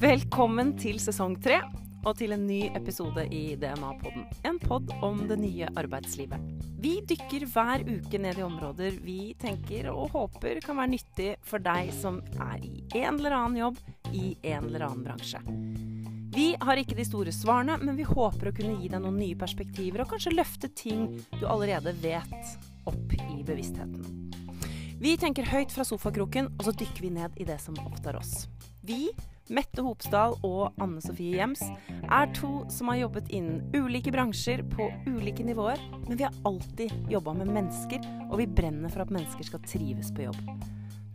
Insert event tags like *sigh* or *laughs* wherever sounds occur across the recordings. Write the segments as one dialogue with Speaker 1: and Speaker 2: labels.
Speaker 1: Velkommen til sesong tre og til en ny episode i DNA-podden. En pod om det nye arbeidslivet. Vi dykker hver uke ned i områder vi tenker og håper kan være nyttig for deg som er i en eller annen jobb i en eller annen bransje. Vi har ikke de store svarene, men vi håper å kunne gi deg noen nye perspektiver og kanskje løfte ting du allerede vet, opp i bevisstheten. Vi tenker høyt fra sofakroken, og så dykker vi ned i det som opptar oss. Vi, Mette Hopsdal og Anne Sofie Gjems, er to som har jobbet innen ulike bransjer på ulike nivåer, men vi har alltid jobba med mennesker, og vi brenner for at mennesker skal trives på jobb.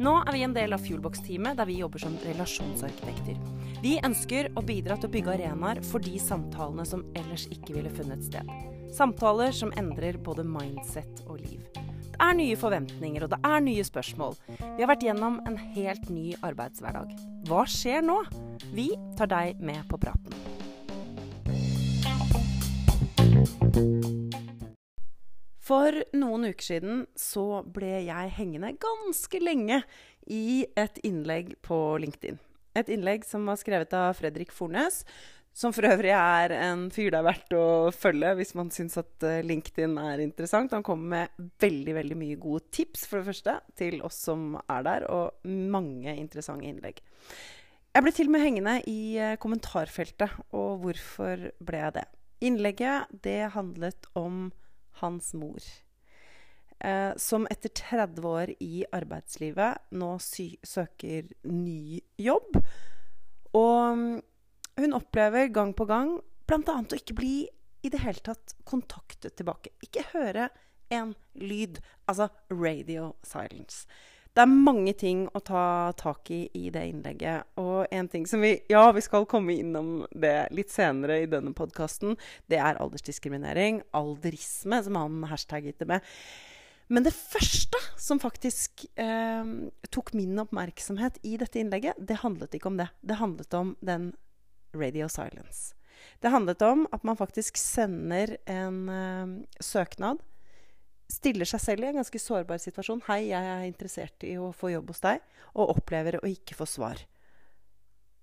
Speaker 1: Nå er vi en del av Fuelbox-teamet, der vi jobber som relasjonsarkitekter. Vi ønsker å bidra til å bygge arenaer for de samtalene som ellers ikke ville funnet sted. Samtaler som endrer både mindset og liv. Det er nye forventninger, og det er nye spørsmål. Vi har vært gjennom en helt ny arbeidshverdag. Hva skjer nå? Vi tar deg med på praten. For noen uker siden så ble jeg hengende ganske lenge i et innlegg på LinkedIn. Et innlegg som var skrevet av Fredrik Fornes, som for øvrig er en fyr det er verdt å følge hvis man syns at eh, LinkedIn er interessant. Han kommer med veldig veldig mye gode tips, for det første, til oss som er der, og mange interessante innlegg. Jeg ble til og med hengende i eh, kommentarfeltet, og hvorfor ble jeg det? Innlegget det handlet om hans mor. Eh, som etter 30 år i arbeidslivet nå søker ny jobb. Og hun opplever gang på gang bl.a. å ikke bli i det hele tatt kontaktet tilbake. Ikke høre en lyd. Altså radio silence. Det er mange ting å ta tak i i det innlegget. Og en ting som vi Ja, vi skal komme innom det litt senere i denne podkasten. Det er aldersdiskriminering. Alderisme, som han hashtagget det med. Men det første som faktisk eh, tok min oppmerksomhet i dette innlegget, det handlet ikke om det. Det handlet om den radio silence. Det handlet om at man faktisk sender en uh, søknad. Stiller seg selv i en ganske sårbar situasjon. 'Hei, jeg er interessert i å få jobb hos deg.' Og opplever å ikke få svar.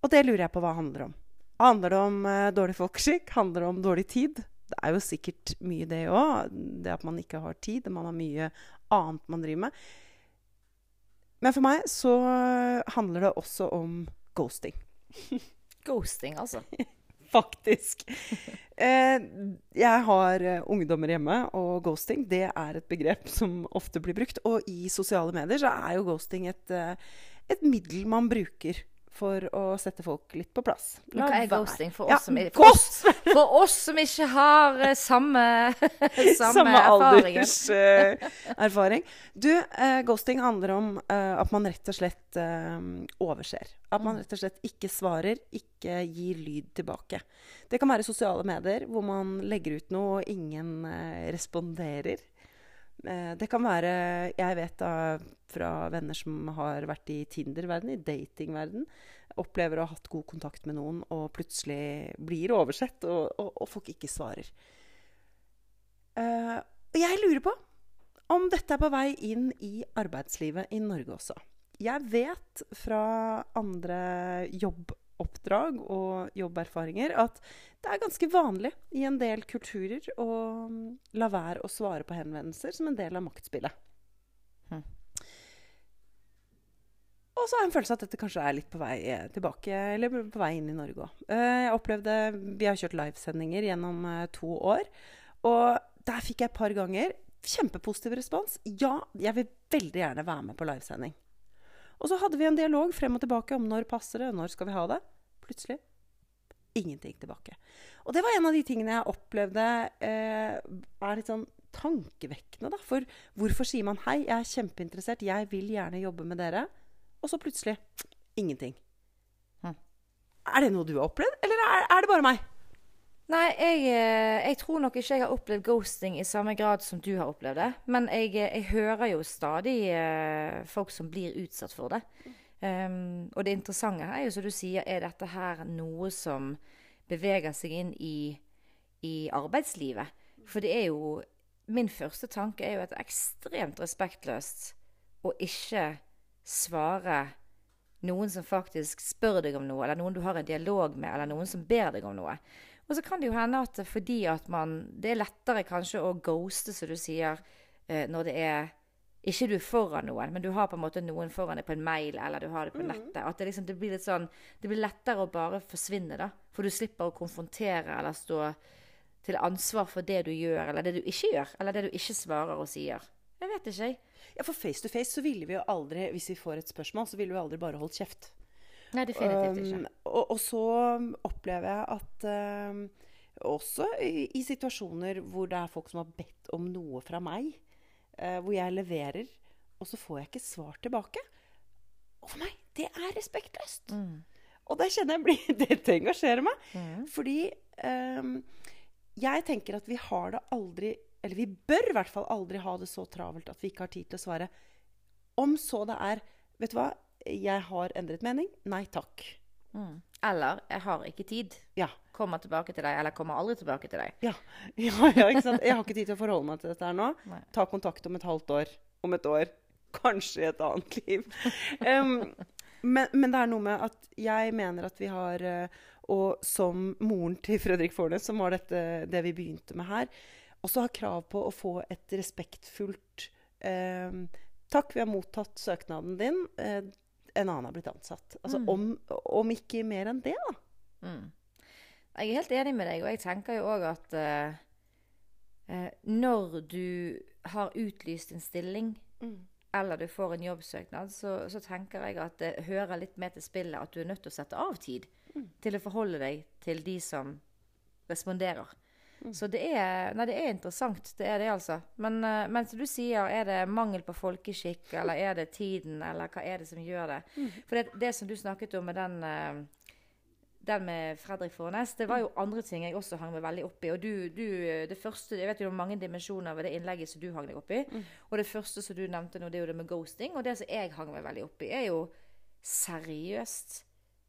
Speaker 1: Og det lurer jeg på hva det handler om. Handler det om uh, dårlig folkeskikk? Handler det om dårlig tid? Det er jo sikkert mye det òg. Det at man ikke har tid. Man har mye annet man driver med. Men for meg så handler det også om ghosting. *laughs*
Speaker 2: Ghosting, altså. *laughs*
Speaker 1: Faktisk. Eh, jeg har uh, ungdommer hjemme, og ghosting det er et begrep som ofte blir brukt. Og i sosiale medier så er jo ghosting et, uh, et middel man bruker for å sette folk litt på plass.
Speaker 2: La Hva er ghosting for oss, ja, som, for, oss, for oss, som, ikke har uh, *laughs* samme, samme, samme
Speaker 1: alderserfaring? Uh, du, uh, ghosting handler om at man rett og slett overser. At man rett og slett ikke svarer, ikke gir lyd tilbake. Det kan være sosiale medier hvor man legger ut noe og ingen responderer. Eh, det kan være Jeg vet da fra venner som har vært i Tinder-verden, i dating-verden, opplever å ha hatt god kontakt med noen, og plutselig blir oversett, og, og, og folk ikke svarer. Uh, og jeg lurer på om dette er på vei inn i arbeidslivet i Norge også. Jeg vet fra andre jobb oppdrag og jobberfaringer at det er ganske vanlig i en del kulturer å mm, la være å svare på henvendelser som en del av maktspillet. Hm. Og så har jeg en følelse av at dette kanskje er litt på vei eh, tilbake, eller på vei inn i Norge òg. Eh, jeg opplevde Vi har kjørt livesendinger gjennom eh, to år. Og der fikk jeg et par ganger kjempepositiv respons. Ja, jeg vil veldig gjerne være med på livesending. Og så hadde vi en dialog frem og tilbake om når passer det, når skal vi ha det. Plutselig ingenting tilbake. Og det var en av de tingene jeg opplevde eh, er litt sånn tankevekkende. Da. For hvorfor sier man 'hei, jeg er kjempeinteressert, jeg vil gjerne jobbe med dere', og så plutselig ingenting? Hm. Er det noe du har opplevd, eller er, er det bare meg?
Speaker 2: Nei, jeg, eh, jeg, tror nok ikke jeg har opplevd ghosting i samme grad som du har opplevd det. Men jeg, eh, jeg hører jo stadig uh, folk som blir utsatt for det. Um, og det interessante her er jo, som du sier, er dette her noe som beveger seg inn i, i arbeidslivet? For det er jo Min første tanke er jo at det er ekstremt respektløst å ikke svare noen som faktisk spør deg om noe, eller noen du har en dialog med, eller noen som ber deg om noe. Og så kan det jo hende at fordi at man Det er lettere kanskje å ghoste, som du sier, eh, når det er ikke du er foran noen, men du har på en måte noen foran deg på en mail eller du har det på nettet. At det, liksom, det blir litt sånn Det blir lettere å bare forsvinne, da. For du slipper å konfrontere eller stå til ansvar for det du gjør, eller det du ikke gjør. Eller det du ikke svarer og sier. Jeg vet ikke, jeg.
Speaker 1: Ja, for face to face så ville vi jo aldri, hvis vi får et spørsmål, så ville vi aldri bare holdt kjeft.
Speaker 2: Nei, definitivt ikke.
Speaker 1: Um, og, og så opplever jeg at um, også i, i situasjoner hvor det er folk som har bedt om noe fra meg, uh, hvor jeg leverer, og så får jeg ikke svar tilbake. Og for meg, det er respektløst. Og det kjenner jeg blir, *laughs* Dette engasjerer meg. Fordi um, jeg tenker at vi har det aldri Eller vi bør i hvert fall aldri ha det så travelt at vi ikke har tid til å svare. Om så det er Vet du hva, jeg har endret mening. Nei takk.
Speaker 2: Mm. Eller 'jeg har ikke tid'.
Speaker 1: Ja.
Speaker 2: Kommer tilbake til deg, eller kommer aldri tilbake til deg.
Speaker 1: Ja, *laughs* ja, ja, ikke sant? Jeg har ikke tid til å forholde meg til dette her nå.
Speaker 2: Nei.
Speaker 1: Ta kontakt om et halvt år. Om et år. Kanskje i et annet liv. *laughs* Um, men, men det er noe med at jeg mener at vi har eh, Og som moren til Fredrik Fornes, som var dette, det vi begynte med her, også har krav på å få et respektfullt um, Takk, vi har mottatt søknaden din. En annen har blitt ansatt. Altså om, om ikke mer enn det, da.
Speaker 2: Mm. Jeg er helt enig med deg, og jeg tenker jo òg at uh, når du har utlyst en stilling, eller du får en jobbsøknad, så, så tenker jeg at det hører litt med til spillet at du er nødt til å sette av tid til å forholde deg til de som responderer. Så det er, nei, det er interessant, det er det altså. Men, eh, men som du sier, er det mangel på folkeskikk, eller er det tiden, eller hva er det som gjør det? For det, det som du snakket om med den eh, den med Fredrik Fornes, det var jo andre ting jeg også hang meg veldig opp i. Og du, du, det første, Jeg vet jo mange dimensjoner ved det innlegget som du hang deg opp i. Og det første som du nevnte nå, det er jo det med ghosting. Og det som jeg hang meg veldig opp i, er jo seriøst.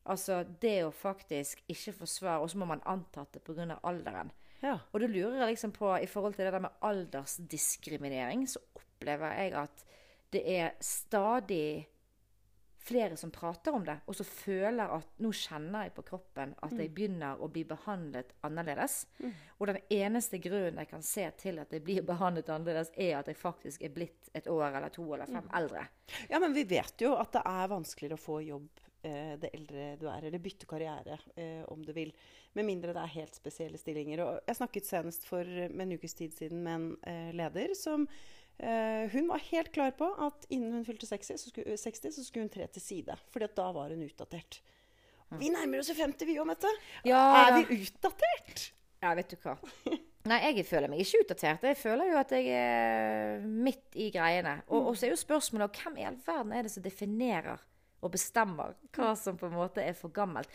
Speaker 2: Altså det å faktisk ikke få svar, og så må man anta at det pga. alderen.
Speaker 1: Ja.
Speaker 2: Og da lurer jeg liksom på, i forhold til det der med aldersdiskriminering, så opplever jeg at det er stadig flere som prater om det, og som føler at nå kjenner jeg på kroppen at jeg begynner å bli behandlet annerledes. Og den eneste grunnen jeg kan se til at jeg blir *laughs* behandlet annerledes, er at jeg faktisk er blitt et år eller to eller fem eldre.
Speaker 1: Ja, men vi vet jo at det er vanskeligere å få jobb det eldre du er, eller bytte karriere, eh, om du vil. Med mindre det er helt spesielle stillinger. Og jeg snakket senest for med en ukes tid siden med en eh, leder som eh, Hun var helt klar på at innen hun fylte 60, så skulle, 60, så skulle hun tre til side. fordi da var hun utdatert. Vi nærmer oss jo 50, vi òg, Mette.
Speaker 2: Ja,
Speaker 1: er vi utdatert?
Speaker 2: Ja, vet du hva. Nei, jeg føler meg ikke utdatert. Jeg føler jo at jeg er midt i greiene. Og, og så er jo spørsmålet hvem i all verden er det som definerer og bestemmer hva som på en måte er for gammelt.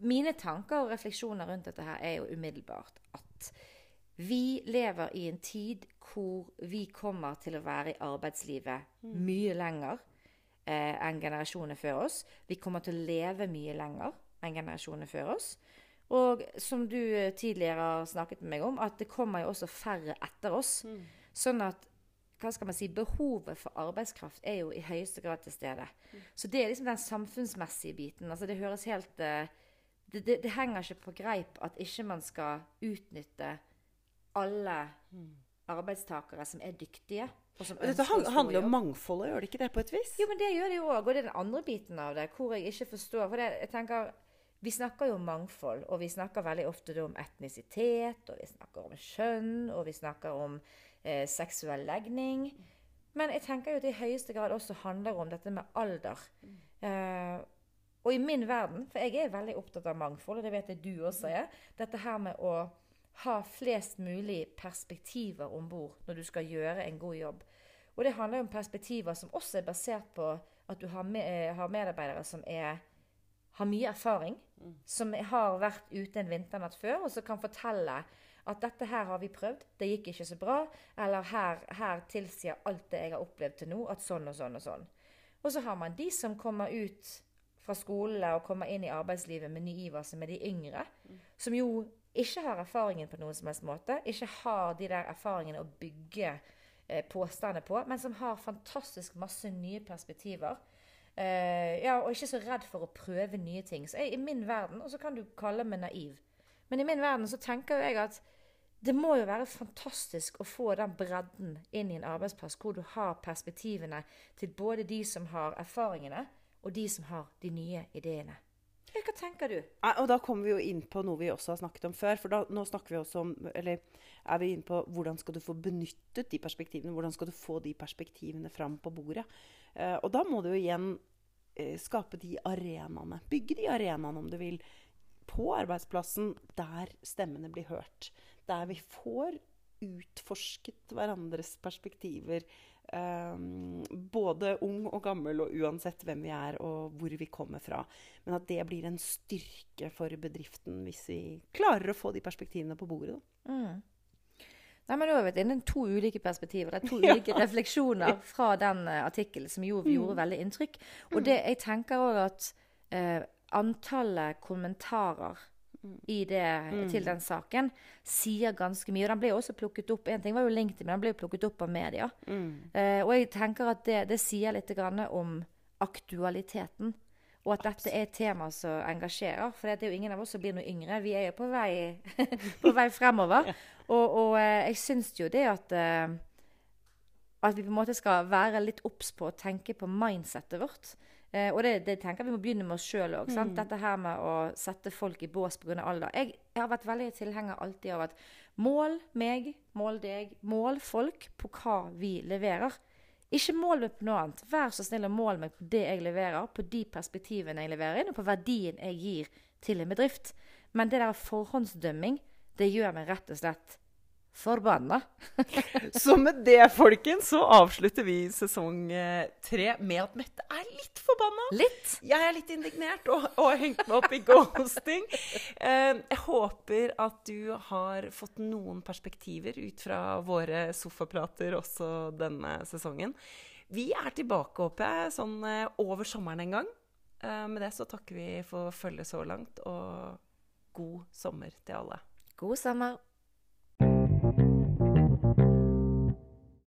Speaker 2: Mine tanker og refleksjoner rundt dette her er jo umiddelbart at vi lever i en tid hvor vi kommer til å være i arbeidslivet mye lenger eh, enn generasjoner før oss. Vi kommer til å leve mye lenger enn generasjoner før oss. Og som du eh, tidligere har snakket med meg om, at det kommer jo også færre etter oss. Sånn at hva skal man si, behovet for arbeidskraft er jo i høyeste grad til stede. Så det er liksom den samfunnsmessige biten. Altså det høres helt eh, det, det, det henger ikke på greip at ikke man skal utnytte alle arbeidstakere som er dyktige.
Speaker 1: Dette handler om mangfoldet, gjør det ikke det på et vis?
Speaker 2: Jo, men det gjør det jo òg. Og det er den andre biten av det hvor jeg ikke forstår. For det, jeg tenker, vi snakker jo om mangfold, og vi snakker veldig ofte om etnisitet, og vi snakker om kjønn, og vi snakker om eh, seksuell legning. Men jeg tenker jo at det i høyeste grad også handler om dette med alder. Eh, og i min verden, for jeg er veldig opptatt av mangfold, og det vet jeg du også er, dette her med å ha flest mulig perspektiver om bord når du skal gjøre en god jobb. Og det handler jo om perspektiver som også er basert på at du har, me eh, har medarbeidere som er, har mye erfaring, som har vært ute en vinternatt før, og som kan fortelle at dette her har vi prøvd, det gikk ikke så bra, eller her, her tilsier alt det jeg har opplevd til nå, at sånn og sånn og sånn. Og så har man de som kommer ut fra skolene og kommer inn i arbeidslivet med ny iver, som er de yngre, som jo ikke har erfaringen på noen som helst måte, ikke har de der erfaringene å bygge eh, påstander på, men som har fantastisk masse nye perspektiver. Eh, ja, og ikke så redd for å prøve nye ting. Så jeg, I min verden, og så kan du kalle meg naiv, men i min verden så tenker jo jeg at det må jo være fantastisk å få den bredden inn i en arbeidsplass hvor du har perspektivene til både de som har erfaringene, og de som har de nye ideene. Hva tenker du?
Speaker 1: Og da kommer vi jo inn på noe vi også har snakket om før. For da, nå snakker vi også om Eller er vi inne på hvordan skal du få benyttet de perspektivene? Hvordan skal du få de perspektivene fram på bordet? Eh, og da må du jo igjen eh, skape de arenaene. Bygge de arenaene, om du vil, på arbeidsplassen der stemmene blir hørt. Der vi får utforsket hverandres perspektiver. eh, både ung og gammel, og uansett hvem vi er og hvor vi kommer fra. Men at det blir en styrke for bedriften hvis vi klarer å få de perspektivene på bordet.
Speaker 2: Mm. Nei, men vært inne i to ulike perspektiver. Det er to *laughs*
Speaker 1: Ja.
Speaker 2: ulike refleksjoner fra den uh, artikkelen som jo gjorde veldig inntrykk. Og det, jeg tenker òg at eh, antallet kommentarer i det, til den saken sier ganske mye. Og den ble også plukket opp En ting var jo LinkedIn, men den ble plukket opp av media. Eh, og jeg tenker at det, det sier litt grann om aktualiteten. Og at dette er et tema som engasjerer. For det er jo ingen av oss som blir noe yngre. Vi er jo på vei, *laughs* på vei fremover. Og, og eh, jeg syns jo det at eh, At vi på en måte skal være litt obs på å tenke på mindsettet vårt. Eh, og det, det tenker vi må begynne med oss sjøl òg. Dette her med å sette folk i bås pga. alder. Jeg, jeg har vært veldig tilhenger alltid av at mål meg, mål deg, mål folk på hva vi leverer. Ikke mål meg på noe annet. Vær så snill å måle meg på det jeg leverer, på de perspektivene jeg leverer inn, og på verdien jeg gir til en bedrift. Men det der forhåndsdømming, det gjør meg rett og slett forbanna. *laughs*
Speaker 1: Så med det, folkens, så avslutter vi sesong eh, tre med at Mette er litt forbanna.
Speaker 2: Litt.
Speaker 1: Jeg er litt indignert og, og har hengt meg opp i ghosting. Eh, jeg håper at du har fått noen perspektiver ut fra våre sofaprater også denne sesongen. Vi er tilbake, håper jeg, sånn eh, over sommeren en gang. Med det så takker vi for følget så langt, og god sommer til alle.
Speaker 2: God sommer.